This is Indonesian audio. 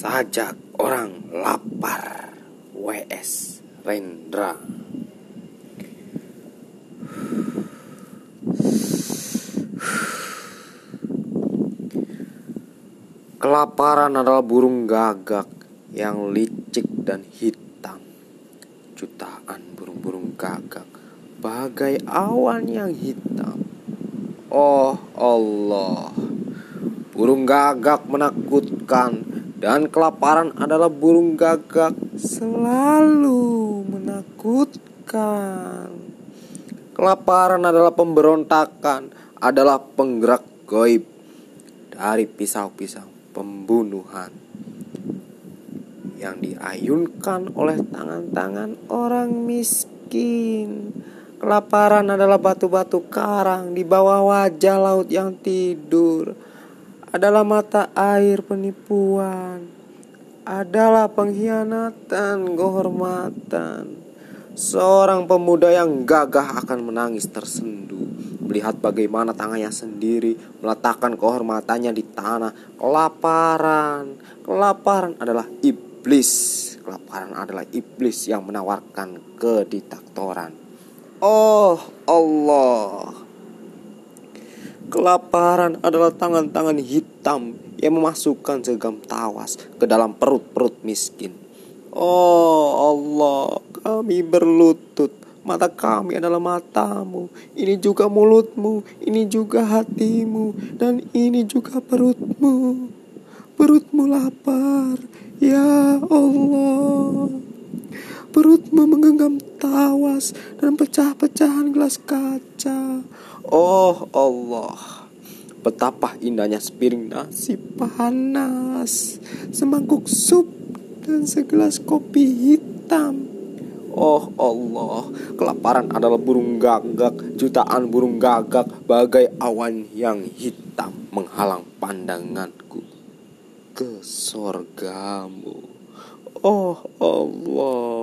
Sajak orang lapar. WS Rendra. Kelaparan adalah burung gagak yang licik dan hitam. Jutaan burung-burung gagak bagai awan yang hitam. Oh Allah. Burung gagak menakutkan dan kelaparan adalah burung gagak selalu menakutkan. Kelaparan adalah pemberontakan, adalah penggerak goib dari pisau-pisau pembunuhan yang diayunkan oleh tangan-tangan orang miskin. Kelaparan adalah batu-batu karang di bawah wajah laut yang tidur adalah mata air penipuan, adalah pengkhianatan kehormatan. Seorang pemuda yang gagah akan menangis tersendu melihat bagaimana tangannya sendiri meletakkan kehormatannya di tanah. Kelaparan, kelaparan adalah iblis. Kelaparan adalah iblis yang menawarkan kediktatoran. Oh Allah, Kelaparan adalah tangan-tangan hitam yang memasukkan segam tawas ke dalam perut-perut miskin. Oh Allah, kami berlutut. Mata kami adalah matamu. Ini juga mulutmu. Ini juga hatimu. Dan ini juga perutmu. Perutmu lapar. Ya Allah. Perutmu menggenggam tawas dan pecah-pecahan gelas kaca. Oh Allah, betapa indahnya sepiring nasi panas, semangkuk sup, dan segelas kopi hitam. Oh Allah, kelaparan adalah burung gagak, jutaan burung gagak bagai awan yang hitam menghalang pandanganku ke sorgamu. Oh Allah.